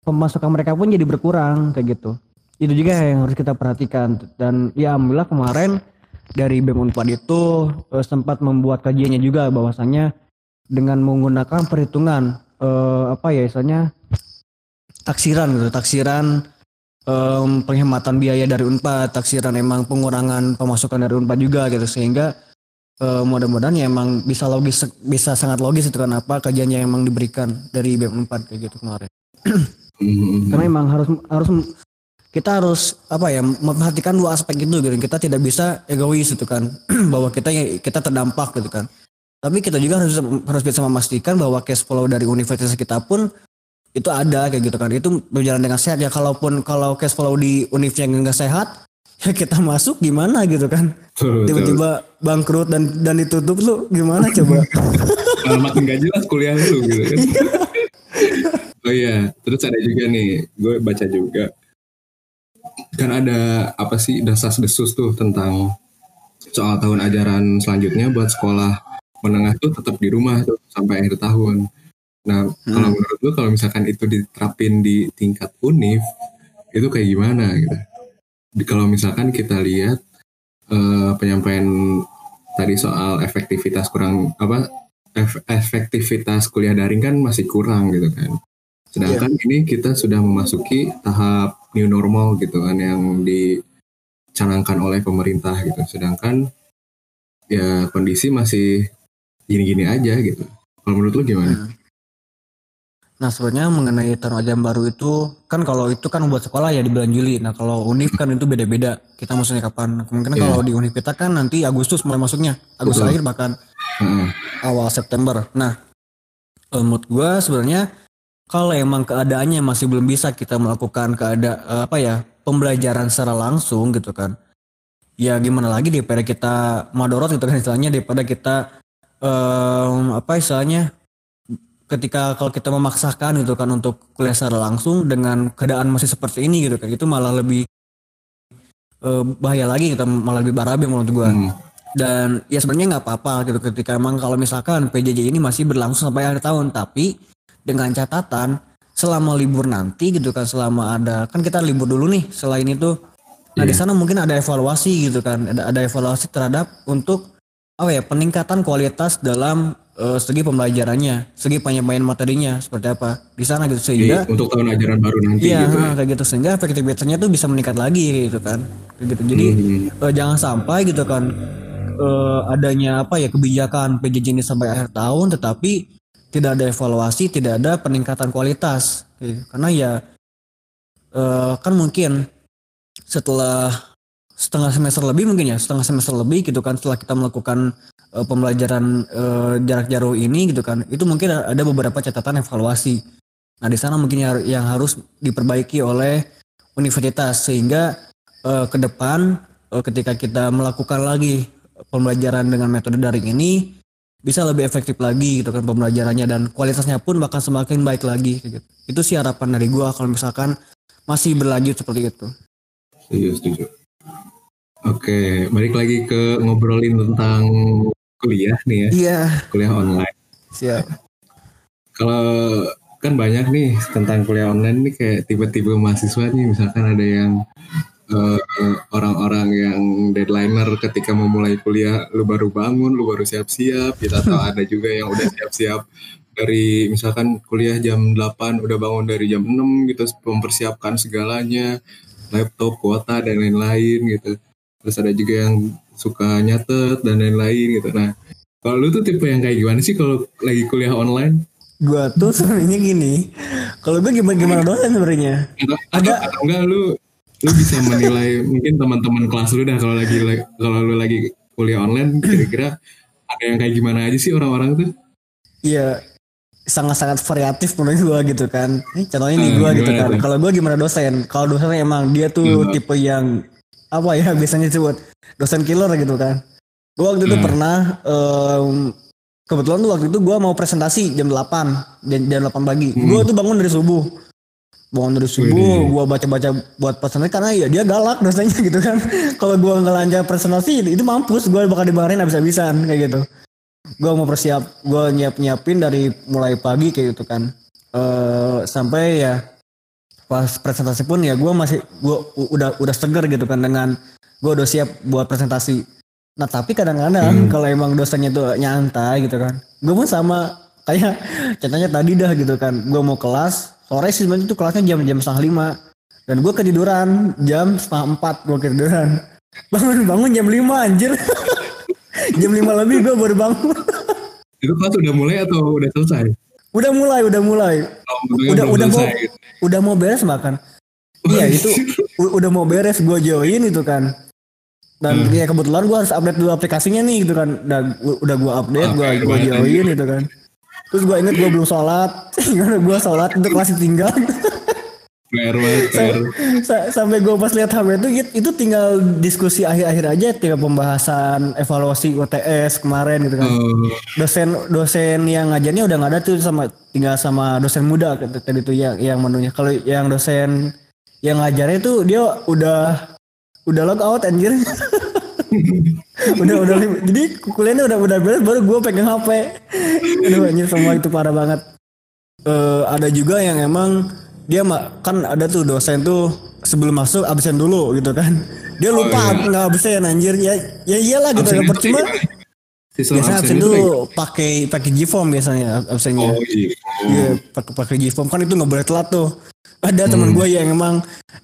pemasukan mereka pun jadi berkurang kayak gitu. Itu juga yang harus kita perhatikan. Dan ya alhamdulillah kemarin dari BEM Unpad itu eh, sempat membuat kajiannya juga bahwasanya dengan menggunakan perhitungan eh, apa ya istilahnya taksiran gitu, taksiran em, penghematan biaya dari Unpad, taksiran emang pengurangan pemasukan dari Unpad juga gitu. Sehingga eh, mudah-mudahan ya emang bisa logis bisa sangat logis itu kan apa kajiannya emang diberikan dari BEM Unpad kayak gitu kemarin. <clears throat> Karena emang harus harus kita harus apa ya memperhatikan dua aspek itu gitu. Kita tidak bisa egois itu kan <clears throat> bahwa kita kita terdampak gitu kan. Tapi kita juga harus harus bisa memastikan bahwa cash flow dari universitas kita pun itu ada kayak gitu kan. Itu berjalan dengan sehat ya. Kalaupun kalau cash flow di univ yang enggak sehat <laughs> ya kita masuk gimana gitu kan. Tiba-tiba bangkrut dan dan ditutup lu gimana coba? <laughs> Malah makin gak jelas kuliah lu gitu kan. oh iya, terus ada juga nih, gue baca juga. Kan ada apa sih desas-desus tuh tentang soal tahun ajaran selanjutnya buat sekolah menengah tuh tetap di rumah tuh sampai akhir tahun. Nah, kalau menurut lu kalau misalkan itu diterapin di tingkat univ, itu kayak gimana gitu? Di- Kalau misalkan kita lihat eh, penyampaian tadi soal efektivitas kurang apa ef- efektivitas kuliah daring kan masih kurang gitu kan. Sedangkan ini kita sudah memasuki tahap new normal gitu kan yang dicanangkan oleh pemerintah gitu. Sedangkan ya kondisi masih gini-gini aja gitu. Kalau menurut lu gimana? Nah sebenarnya mengenai tahun ajaran baru itu kan kalau itu kan buat sekolah ya di bulan Juli. Nah kalau univ kan itu beda-beda. Kita maksudnya kapan? Kemungkinan Iya. kalau di univ kita kan nanti Agustus mulai masuknya. Agustus Betul. akhir bahkan Heeh. awal September. Nah eh, menurut gua sebenarnya kalau emang keadaannya masih belum bisa kita melakukan keada eh, apa ya pembelajaran secara langsung gitu kan. Ya gimana lagi daripada kita madorot gitu kan istilahnya daripada kita em, apa istilahnya ketika kalau kita memaksakan gitu kan untuk kuliah secara langsung dengan keadaan masih seperti ini gitu kan itu malah lebih eh, bahaya lagi kita malah lebih barabe menurut gua Hmm. dan ya sebenarnya nggak apa-apa gitu ketika emang kalau misalkan PJJ ini masih berlangsung sampai akhir tahun tapi dengan catatan selama libur nanti gitu kan selama ada kan kita libur dulu nih selain itu nah di Iya. sana mungkin ada evaluasi gitu kan ada ada evaluasi terhadap untuk apa ya peningkatan kualitas dalam eh, segi pembelajarannya segi penyampaian materinya seperti apa di sana gitu Jadi, sehingga untuk tahun ajaran baru nanti Iya, gitu. kayak gitu sehingga efektivitasnya tuh bisa meningkat lagi gitu kan. Gitu. Jadi Hmm. eh, jangan sampai gitu kan eh, adanya apa ya kebijakan PJJ ini sampai akhir tahun tetapi tidak ada evaluasi, tidak ada peningkatan kualitas. Karena ya eh, kan mungkin setelah setengah semester lebih mungkin ya setengah semester lebih gitu kan setelah kita melakukan uh, pembelajaran uh, jarak jauh ini gitu kan itu mungkin ada beberapa catatan evaluasi nah di sana mungkin yang, harus diperbaiki oleh universitas sehingga ke depan ketika kita melakukan lagi pembelajaran dengan metode daring ini bisa lebih efektif lagi gitu kan pembelajarannya dan kualitasnya pun bakal semakin baik lagi gitu. Itu sih harapan dari gua kalau misalkan masih berlanjut seperti itu. Setuju, setuju. Oke, balik lagi ke ngobrolin tentang kuliah nih ya. Iya. Kuliah online. Siap. Kalau kan banyak nih tentang kuliah online nih kayak tipe-tipe mahasiswa nih misalkan ada yang eh, orang-orang yang deadlineer ketika memulai kuliah lu baru bangun, lu baru siap-siap. Gitu atau <laughs> ada juga yang udah siap-siap dari misalkan kuliah jam 8 udah bangun dari jam 6 gitu mempersiapkan segalanya laptop, kuota dan lain-lain gitu. Terus ada juga yang suka nyatet dan lain-lain gitu. Nah kalau lu tuh tipe yang kayak gimana sih kalau lagi kuliah online? Gua tuh sebenarnya gini kalau gue gimana gimana dosen sebenarnya. Ada atau enggak lu lu bisa menilai mungkin teman-teman kelas lu dah kalau lagi kalau lu lagi kuliah online kira-kira ada yang kayak gimana aja sih orang-orang tuh? Iya sangat-sangat variatif menurut gue gitu kan. Contohnya nih gue gitu kan. kalau gue gimana dosen? Kalau dosen emang dia tuh hmm. tipe yang apa ya <laughs> biasanya disebut dosen killer gitu kan. Gue waktu itu hmm. pernah um, kebetulan tuh waktu itu gue mau presentasi jam 8 jam, jam 8 pagi. Hmm. gue tuh bangun dari subuh bangun dari subuh gue baca-baca buat presentasi karena ya dia galak dosennya <laughs> gitu kan. Kalau gue nggak lancar presentasi itu mampus. Gue bakal dimarahin habis-habisan kayak gitu. Gue mau persiap gue nyiap nyiapin dari mulai pagi kayak gitu kan. Uh, sampai ya pas presentasi pun ya gue masih gue udah udah seger gitu kan dengan gue udah siap buat presentasi. Nah tapi kadang-kadang hmm. kalau emang dosennya tuh nyantai gitu kan gue pun sama kayak <laughs> contohnya tadi dah gitu kan. Gue mau kelas sore sih sebenarnya itu kelasnya jam jam setengah lima dan gue ketiduran jam setengah empat gue ketiduran <laughs> bangun bangun jam lima anjir <laughs> jam lima lebih gue baru bangun <laughs> itu kelas udah mulai atau udah selesai Udah mulai, udah mulai. Oh, udah udah mau gitu. udah mau beres makan. iya itu udah mau beres gue join itu kan. Dan hmm. ya kebetulan gue harus update dulu aplikasinya nih gitu kan. Dan udah gue update, gue gue join gitu kan. Terus gue inget gue belum sholat, <laughs> gue sholat itu kelas tinggal. Fair fair. Sampai gue pas lihat HP itu itu tinggal diskusi akhir-akhir aja tinggal pembahasan evaluasi UTS kemarin gitu kan. Uh. Dosen dosen yang ngajarnya udah nggak ada tuh sama tinggal sama dosen muda tadi tuh yang yang menunya. Kalau yang dosen yang ngajarnya tuh dia udah udah log out anjir. <laughs> udah udah jadi kuliahnya udah udah beres baru gue pegang HP. Aduh anjir semua itu parah banget. Uh, ada juga yang emang dia kan ada tuh dosen tuh sebelum masuk absen dulu gitu kan dia lupa oh, iya. nggak absen anjir ya ya iyalah gitu ya percuma biasanya absen dulu pakai pakai Gform biasanya absennya. Oh, iya. Yeah, pakai pakai Gform. Kan itu nggak boleh telat tuh. Ada hmm. teman gue yang emang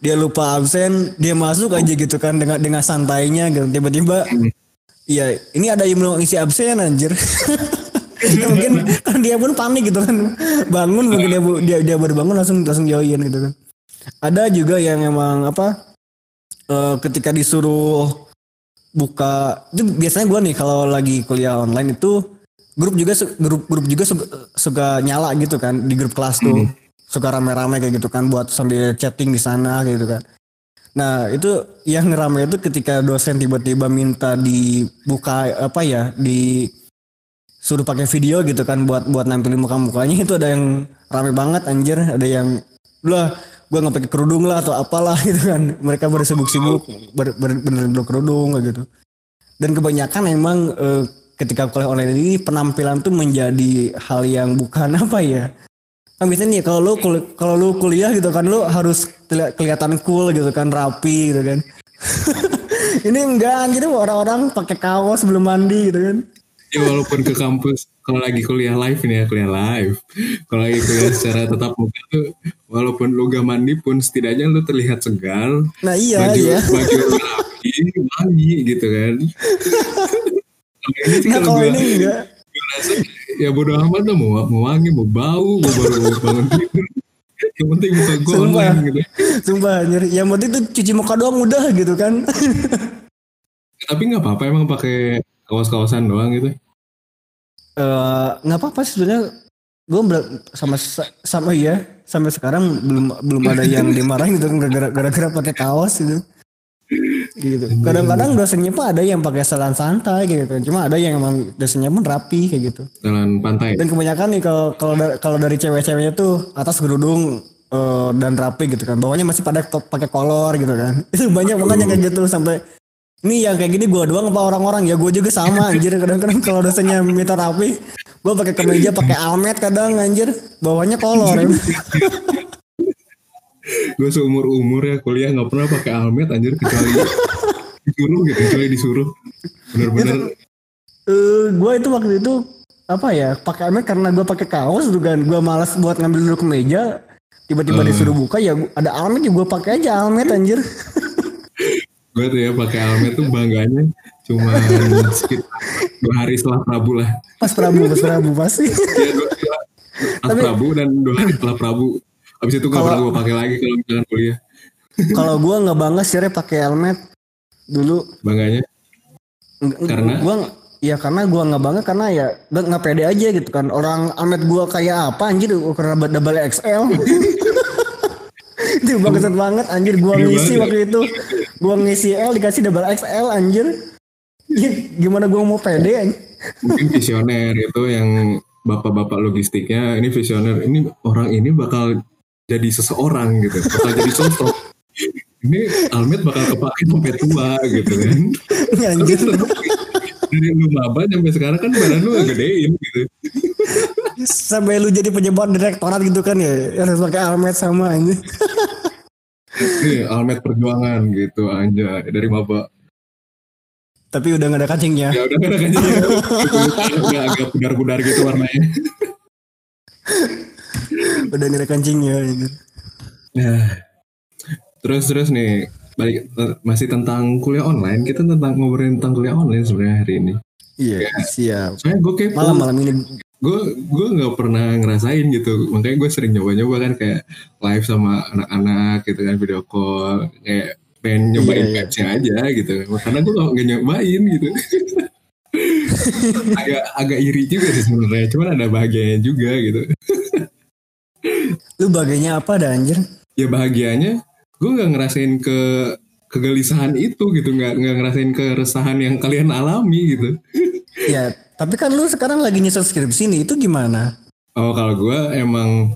dia lupa absen dia masuk aja gitu kan dengan dengan santainya gitu. Tiba-tiba hmm. iya hmm. ini ada yang mau isi absen anjir. <laughs> Ya mungkin <laughs> kan dia pun panik gitu kan. Bangun mungkin dia dia dia baru bangun langsung langsung join gitu kan. Ada juga yang emang apa uh, ketika disuruh buka itu biasanya gue nih kalau lagi kuliah online itu grup juga grup grup juga suka, suka nyala gitu kan di grup kelas tuh. Hmm. suka rame-rame kayak gitu kan buat sambil chatting di sana gitu kan. Nah itu yang rame itu ketika dosen tiba-tiba minta dibuka apa ya di suruh pakai video gitu kan buat buat nampilin muka mukanya itu ada yang rame banget anjir. Ada yang lah gue nggak pakai kerudung lah atau apalah gitu kan. Mereka baru sibuk-sibuk bener-bener kerudung gitu. Dan kebanyakan emang eh, ketika kuliah online ini penampilan tuh menjadi hal yang bukan <laughs> apa ya. Kan biasanya nih kalau lu kalau lu kuliah gitu kan lu harus kelihatan cool gitu kan rapi gitu kan. <laughs> Ini enggak anjir orang-orang pakai kaos sebelum mandi gitu kan ya walaupun ke kampus kalau lagi kuliah live ini ya kuliah live. Kalau lagi kuliah secara tetap muka tuh walaupun lu gak mandi pun setidaknya lu terlihat segar. Nah iya baju, iya. baju rapi wangi gitu kan. Ini nah, kalau ini enggak. ya bodo amat tuh mau, mau wangi mau bau mau baru bangun tidur. Yang penting muka gue Sumpah. online gitu. Sumpah anjir. Yang penting tuh cuci muka doang udah gitu kan. tapi nggak apa-apa emang pakai kaos-kaosan doang gitu. Eh, nggak apa-apa sih sebenarnya. Gue sama sama iya sampai sekarang belum belum ada yang dimarahin gitu gara-gara pakai kaos gitu. Gitu. Kadang-kadang dosennya pun ada yang pakai selan santai gitu kan. Cuma ada yang emang dosennya pun rapi kayak gitu. Jalan pantai. Dan kebanyakan nih kalau kalau kalau dari cewek-ceweknya tuh atas kerudung eh, dan rapi gitu kan. Bawahnya masih pada pakai kolor gitu kan. <laughs> Itu banyak banget yang kayak gitu sampai ini yang kayak gini gue doang apa orang-orang? Ya gue juga sama anjir. Kadang-kadang kalau dosennya minta rapi gue pakai kemeja pakai almet kadang anjir. Bawahnya kolor. <laughs> Gue seumur umur ya kuliah nggak pernah pakai almet anjir kecuali disuruh gitu kecuali disuruh. Bener-bener. Eh gue itu waktu itu apa ya pakai almet karena gue pakai kaos tuh kan gue malas buat ngambil dulu kemeja. Tiba-tiba Hmm. disuruh buka ya ada almet ya gue pakai aja almet anjir <laughs> gue tuh ya pakai almet tuh bangganya cuma sekitar dua hari setelah Prabu lah. Pas Prabu pas Prabu pasti. Ya dua hari setelah Tapi- Prabu dan dua hari setelah Prabu. Abis itu gak Kalau- pernah gue pakai lagi kalau misalkan kuliah. Kalau gue nggak bangga sih Re, pakai helmet dulu. Bangganya? Nggak- Karena? gua ya karena gua nggak bangga karena ya nggak nggak pede aja gitu kan. Orang helmet gua kayak apa anjir karena double XL <laughs> <laughs> itu bagusan banget anjir. Gua ngisi waktu itu. Gua ngisi L dikasih double XL anjir. Ya, gimana gua mau pede anjir? Mungkin visioner itu yang bapak-bapak logistiknya ini visioner ini orang ini bakal jadi seseorang gitu. Bakal jadi sosok ini almet bakal kepake sampai tua gitu kan. Anjir. Dari lu maba sampai sekarang kan badan lu gedein gitu sampai lu jadi pejabat direktorat gitu kan ya? Harus pakai helmet sama anjir nih almet perjuangan gitu anjay. Dari maba tapi udah gak ada kancingnya. Ya udah kan aja <laughs> udah agak pudar-pudar gitu warnanya. Udah gak ada kancingnya anjir. Nah, terus terus nih balik eh, masih tentang kuliah online. Kita tentang ngobrolin tentang kuliah online sebenarnya hari ini. iya siap. Soalnya gue kepo, malam-malam ini gue gue nggak pernah ngerasain gitu, makanya gue sering nyoba-nyoba kan kayak live sama anak-anak gitu kan video call, kayak pengen nyobain Iya, iya. vibes-nya aja gitu, karena gue nggak nyobain gitu. <laughs> agak agak iri juga sih sebenarnya, cuman ada bahagianya juga gitu. lu bagainya apa dah anjir ya bahagianya gue nggak ngerasain ke kegelisahan itu gitu nggak nggak ngerasain keresahan yang kalian alami gitu Ya, tapi kan lu sekarang lagi nyusun skripsi nih, itu gimana? oh kalau gue emang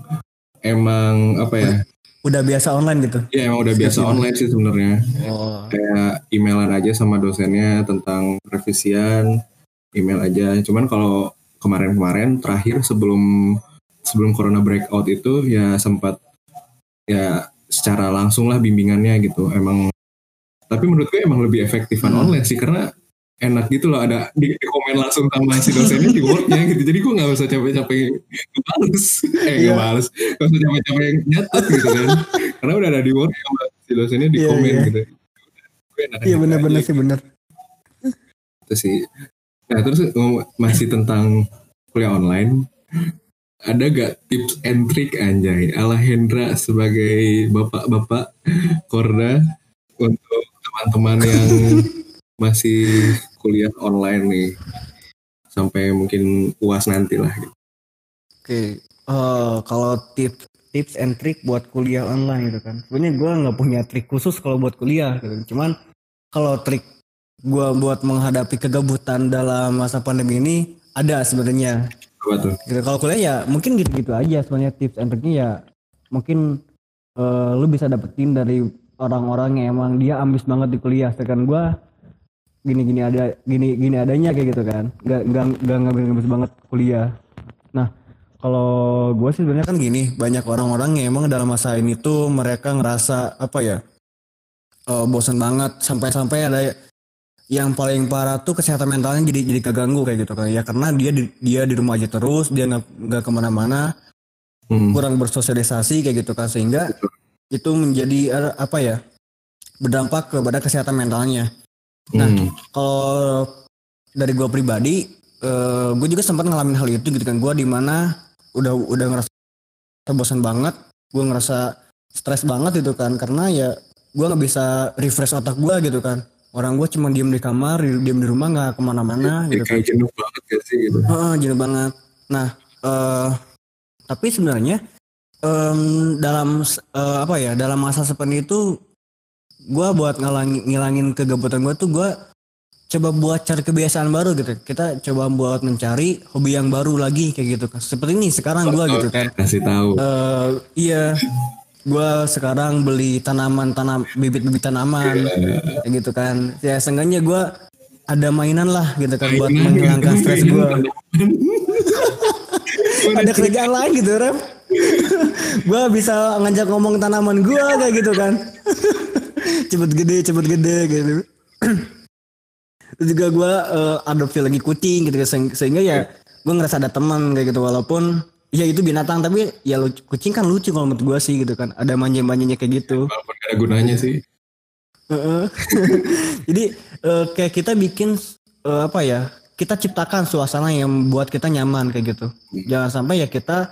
emang apa ya Udah biasa online gitu? ya emang udah biasa online sih sebenarnya Oh. kayak emailan aja sama dosennya tentang revisian email aja cuman kalau kemarin-kemarin terakhir sebelum sebelum corona breakout itu ya sempat ya secara langsung lah bimbingannya gitu emang tapi menurut gue emang lebih efektifan Hmm. online sih karena enak gitu loh ada di, di komen langsung sama si dosennya di wordnya gitu. Jadi gue nggak usah capek-capek ngebales eh Iya. nggak usah capek-capek nyatet gitu kan. Karena udah ada di word sama si dosennya di Iya, komen iya. gitu. Iya bener-bener aja sih bener. gitu sih. Nah terus masih tentang kuliah online. Ada gak tips and trick anjay ala Hendra sebagai bapak-bapak Korda untuk teman-teman yang <laughs> masih kuliah online nih sampai mungkin uas nanti lah gitu. Oke, eh, kalau tips tips and trick buat kuliah online gitu kan. Sebenarnya gue nggak punya trik khusus kalau buat kuliah gitu. Cuman kalau trik gue buat menghadapi kegabutan dalam masa pandemi ini ada sebenarnya. Gitu. Kalau kuliah ya mungkin gitu-gitu aja sebenarnya tips and triknya ya mungkin eh, lu bisa dapetin dari orang-orang yang emang dia ambis banget di kuliah. Sedangkan gue gini-gini ada gini gini adanya kayak gitu kan. Gak gak gak ngabis banget kuliah. Nah kalau gue sih sebenarnya kan gini banyak orang-orang yang emang dalam masa ini tuh mereka ngerasa apa ya eh, bosan banget sampai-sampai ada yang paling parah tuh kesehatan mentalnya jadi jadi keganggu kayak gitu kan ya karena dia di, dia di rumah aja terus dia nggak nggak ke mana-mana Hmm. kurang bersosialisasi kayak gitu kan sehingga itu menjadi eh, apa ya berdampak kepada kesehatan mentalnya Nah, Hmm. kalau dari gue pribadi gue juga sempat ngalamin hal itu gitu kan gue di mana udah udah ngerasa bosan banget gue ngerasa stres banget gitu kan karena ya gue nggak bisa refresh otak gue gitu kan orang gue cuma diem di kamar diem di rumah nggak ke mana-mana Ya, gitu kan kayak jenuh banget gak sih gitu. Heeh, jenuh banget. Nah, eh tapi sebenarnya em, dalam eh, apa ya dalam masa seperti itu gue buat ngilangin, ngilangin kegabutan gue tuh gue coba buat cari kebiasaan baru gitu. Kita coba buat mencari hobi yang baru lagi kayak gitu. Kan seperti ini sekarang gue gitu. Kan Kasih tahu. Eh, iya. Gue sekarang beli tanaman tanam bibit-bibit tanaman kayak gitu kan. Ya seenggaknya gue ada mainan lah gitu kan buat menghilangkan stres gue <laughs> ada kerjaan lain gitu rem <laughs> gue bisa ngajak ngomong tanaman gue kayak gitu kan <laughs> cepet gede cepet gede gitu Terus juga gue adopsi lagi kucing gitu Se- sehingga ya gue ngerasa ada teman kayak gitu walaupun ya itu binatang tapi ya lucu- kucing kan lucu kalau menurut gue sih gitu kan ada manja-manjanya kayak gitu Walaupun gak ada gunanya sih. Heeh. <laughs> Jadi eh, kayak kita bikin eh, apa ya? Kita ciptakan suasana yang buat kita nyaman kayak gitu. Jangan sampai ya kita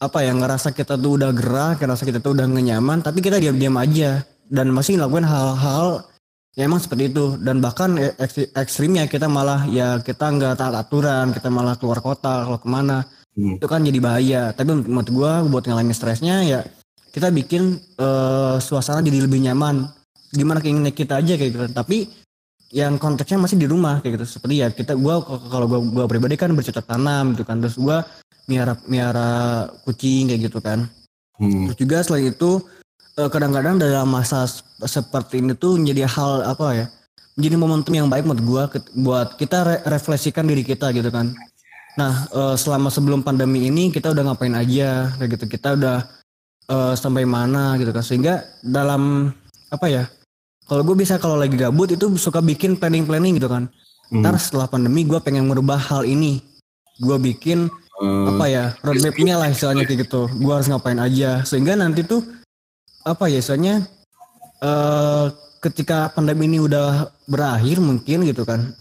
apa ya ngerasa kita tuh udah gerah, ngerasa kita tuh udah nyaman, tapi kita diam-diam aja dan masih ngelakuin hal-hal yang emang seperti itu. Dan bahkan eks- ekstrimnya kita malah ya kita nggak taat aturan, kita malah keluar kota, kalau ke mana. Hmm. itu kan jadi bahaya. Tapi menurut gua buat ngilangin stresnya ya kita bikin eh, suasana jadi lebih nyaman. Gimana keinginan kita aja kayak gitu. Tapi yang konteksnya masih di rumah kayak gitu. Seperti ya kita gua kalau gua gua pribadi kan bercocok tanam gitu kan. Terus gua miara miara kucing kayak gitu kan. Hmm. terus juga selain itu kadang-kadang dalam masa seperti ini tuh menjadi hal apa ya menjadi momentum yang baik menurut gua buat kita re- refleksikan diri kita gitu kan. Nah eh, selama sebelum pandemi ini kita udah ngapain aja kayak gitu. Kita udah eh, sampai mana gitu kan. Sehingga dalam apa ya kalau gue bisa kalau lagi gabut itu suka bikin planning-planning gitu kan. Hmm. ntar setelah pandemi gue pengen merubah hal ini. Gue bikin Eh, apa ya roadmapnya lah istilahnya kayak gitu. Gue harus ngapain aja. Sehingga nanti tuh apa ya istilahnya eh ketika pandemi ini udah berakhir mungkin gitu kan.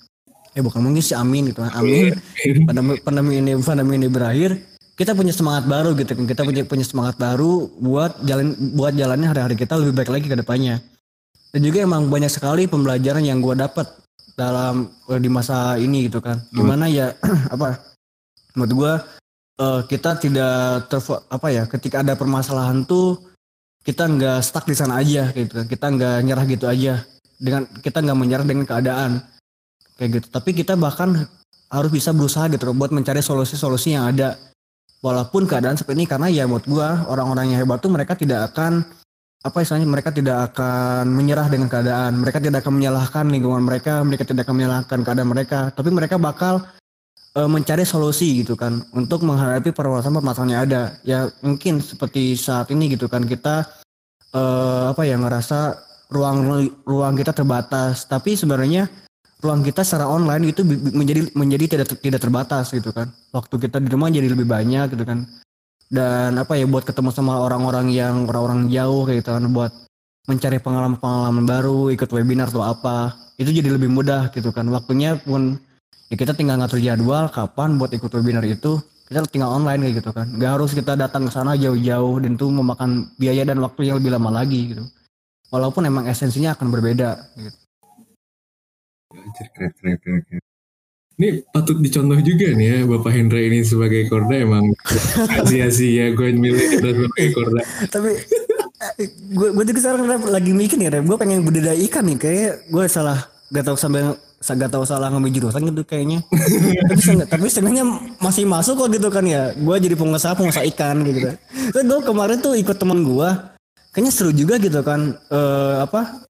Eh bukan mungkin sih amin gitu kan amin. <laughs> Pandemi pandemi ini pandemi ini berakhir kita punya semangat baru gitu kan. Kita punya punya semangat baru buat jalan buat jalannya hari-hari kita lebih baik lagi ke depannya. Dan juga emang banyak sekali pembelajaran yang gue dapat dalam eh, di masa ini gitu kan. Gimana ya <clears throat> apa menurut gue eh, kita tidak terfo apa ya ketika ada permasalahan tuh kita nggak stuck di sana aja gitu kan. Kita nggak nyerah gitu aja. Dengan kita nggak menyerah dengan keadaan. Kayak gitu. Tapi kita bahkan harus bisa berusaha gitu buat mencari solusi-solusi yang ada. Walaupun keadaan seperti ini karena ya menurut gua orang-orang yang hebat tuh mereka tidak akan apa istilahnya mereka tidak akan menyerah dengan keadaan. Mereka tidak akan menyalahkan lingkungan mereka mereka tidak akan menyalahkan keadaan mereka. Tapi mereka bakal mencari solusi gitu kan untuk menghadapi permasalahan-permasalahan yang ada. Ya mungkin seperti saat ini gitu kan kita eh, apa ya ngerasa ruang ruang kita terbatas. Tapi sebenarnya ruang kita secara online itu menjadi menjadi tidak tidak terbatas gitu kan. Waktu kita di rumah jadi lebih banyak gitu kan. Dan apa ya buat ketemu sama orang-orang yang orang-orang jauh kayak gitu kan buat mencari pengalaman-pengalaman baru ikut webinar atau apa itu jadi lebih mudah gitu kan. Waktunya pun ya kita tinggal ngatur jadwal kapan buat ikut webinar itu kita tinggal online kayak gitu kan nggak harus kita datang ke sana jauh-jauh dan itu memakan biaya dan waktu yang lebih lama lagi gitu walaupun emang esensinya akan berbeda gitu. Anjir, keren, keren, keren, keren. Ini patut dicontoh juga nih ya Bapak Hendra ini sebagai Korda emang <laughs> sia-sia gue milih Hendra sebagai Korda. tapi gue gue juga sekarang lagi mikir nih gue pengen budidaya ikan nih kayak gue salah gak tahu sampai gak tahu salah ngambil jurusan gitu kayaknya <laughs> tapi seenggak- tapi masih masuk kok gitu kan ya gue jadi pengusaha pengusaha ikan gitu kan terus gue kemarin tuh ikut teman gue kayaknya seru juga gitu kan eh, apa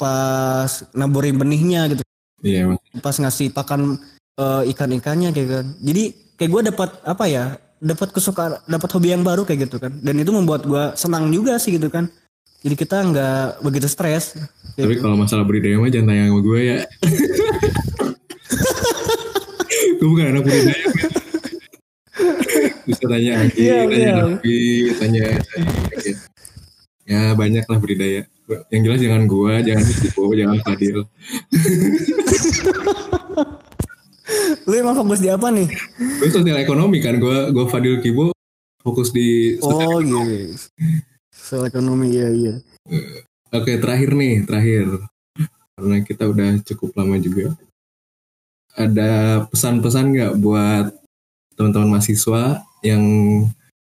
pas naburin benihnya gitu Iya, pas ngasih pakan eh, ikan-ikannya kayak kan. Jadi kayak gue dapat apa ya? Dapat kesukaan, dapat hobi yang baru kayak gitu kan. Dan itu membuat gue senang juga sih gitu kan. Jadi kita nggak begitu stres. Tapi kalau masalah budidaya mah jangan tanya sama gue ya. <laughs> gue bukan anak budidaya. Bisa tanya Agi, Iya, tanya iya. Raffi, tanya tanya- Ya banyak lah budidaya. Yang jelas jangan gue, jangan Istiqo, jangan Fadil. <laughs> Lu emang fokus di apa nih? Gue sosial ekonomi kan, gue gue Fadil Kibo fokus di Oh iya. Soal ekonomi ya iya. Oke, terakhir nih, terakhir. Karena kita udah cukup lama juga. Ada pesan-pesan nggak buat teman-teman mahasiswa yang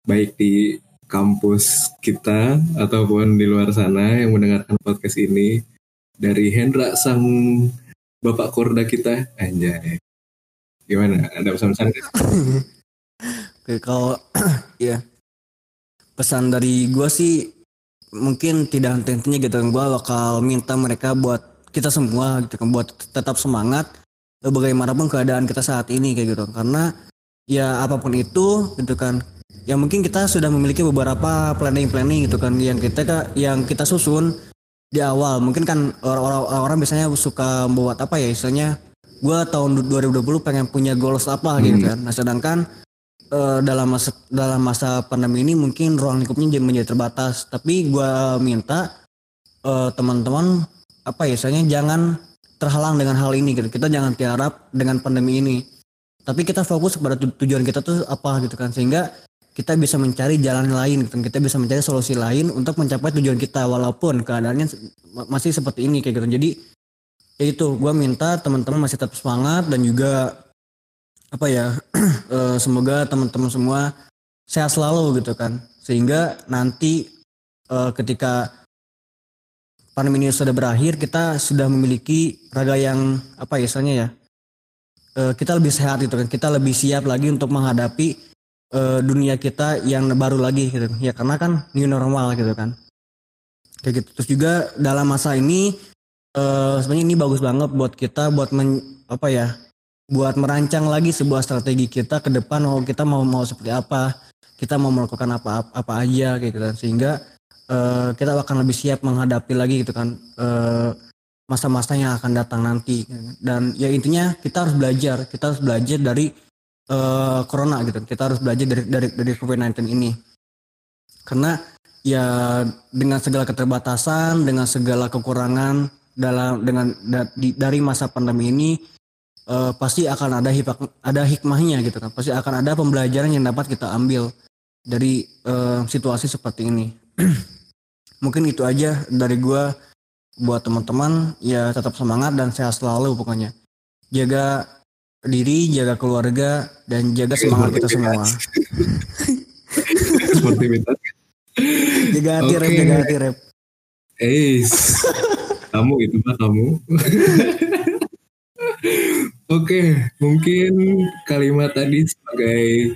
baik di kampus kita ataupun di luar sana yang mendengarkan podcast ini dari Hendra sang bapak korda kita anjay gimana ada pesan-pesan? Oke kalau <clears throat> ya pesan dari gua sih mungkin tidak henti-hentinya gitu kan. Gua bakal minta mereka buat kita semua gitu kan buat tetap semangat eh, bagaimanapun keadaan kita saat ini kayak gitu. Karena ya apa pun itu gitu kan ya mungkin kita sudah memiliki beberapa planning-planning gitu kan. Yang kita yang kita susun di awal. Mungkin kan orang-orang orang biasanya suka buat apa ya istilahnya gua tahun 2020 pengen punya goals apa gitu kan. Nah sedangkan eh, dalam masa dalam masa pandemi ini mungkin ruang lingkupnya jadi menjadi terbatas. Tapi gua minta eh, teman-teman apa ya istilahnya jangan terhalang dengan hal ini gitu. Kita jangan tiarap dengan pandemi ini. Tapi kita fokus kepada tu- tujuan kita tuh apa gitu kan. Sehingga kita bisa mencari jalan lain gitu. kita bisa mencari solusi lain untuk mencapai tujuan kita. Walaupun keadaannya masih seperti ini kayak gitu. Jadi ya itu gue minta teman-teman masih tetap semangat dan juga apa ya <clears throat> eh, semoga teman-teman semua sehat selalu gitu kan. Sehingga nanti eh, ketika pandemi ini sudah berakhir kita sudah memiliki raga yang apa ya istilahnya ya eh, kita lebih sehat gitu kan. Kita lebih siap lagi untuk menghadapi dunia kita yang baru lagi gitu. Ya karena kan new normal gitu kan. Kayak gitu. Terus juga dalam masa ini sebenarnya ini bagus banget buat kita buat men, apa ya buat merancang lagi sebuah strategi kita ke depan mau kita mau mau seperti apa kita mau melakukan apa apa aja kayak gitu kan. sehingga eh, kita akan lebih siap menghadapi lagi gitu kan eh, masa-masa yang akan datang nanti. Dan ya intinya kita harus belajar kita harus belajar dari eh, corona gitu. Kita harus belajar dari dari dari covid-19 ini. Karena ya dengan segala keterbatasan dengan segala kekurangan dalam dengan da- di- dari masa pandemi ini eh, pasti akan ada hikmah ada hikmahnya gitu kan. Pasti akan ada pembelajaran yang dapat kita ambil dari eh, situasi seperti ini. <clears throat> Mungkin itu aja dari gua. Buat teman-teman ya tetap semangat dan sehat selalu pokoknya. Jaga diri jaga keluarga dan jaga semangat kita semua. Seperti itu jaga hati rep jaga hati rep. Eh, kamu itu mah kamu. <laughs> Oke, mungkin kalimat tadi sebagai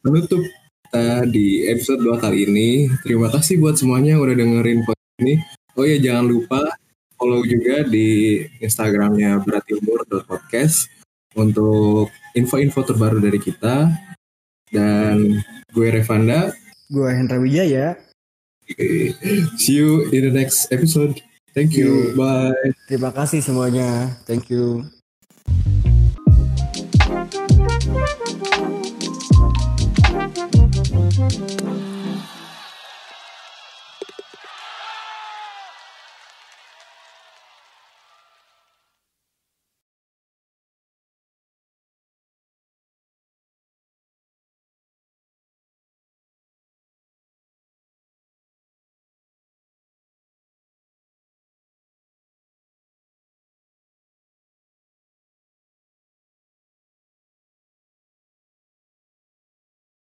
penutup kita di episode 2 kali ini. Terima kasih buat semuanya yang udah dengerin podcast ini. Oh ya, jangan lupa follow juga di Instagramnya beratimur.podcast untuk info-info terbaru dari kita. Dan gue Revanda, gue Hendra Wijaya see you in the next episode. Thank you, bye. terima kasih semuanya thank you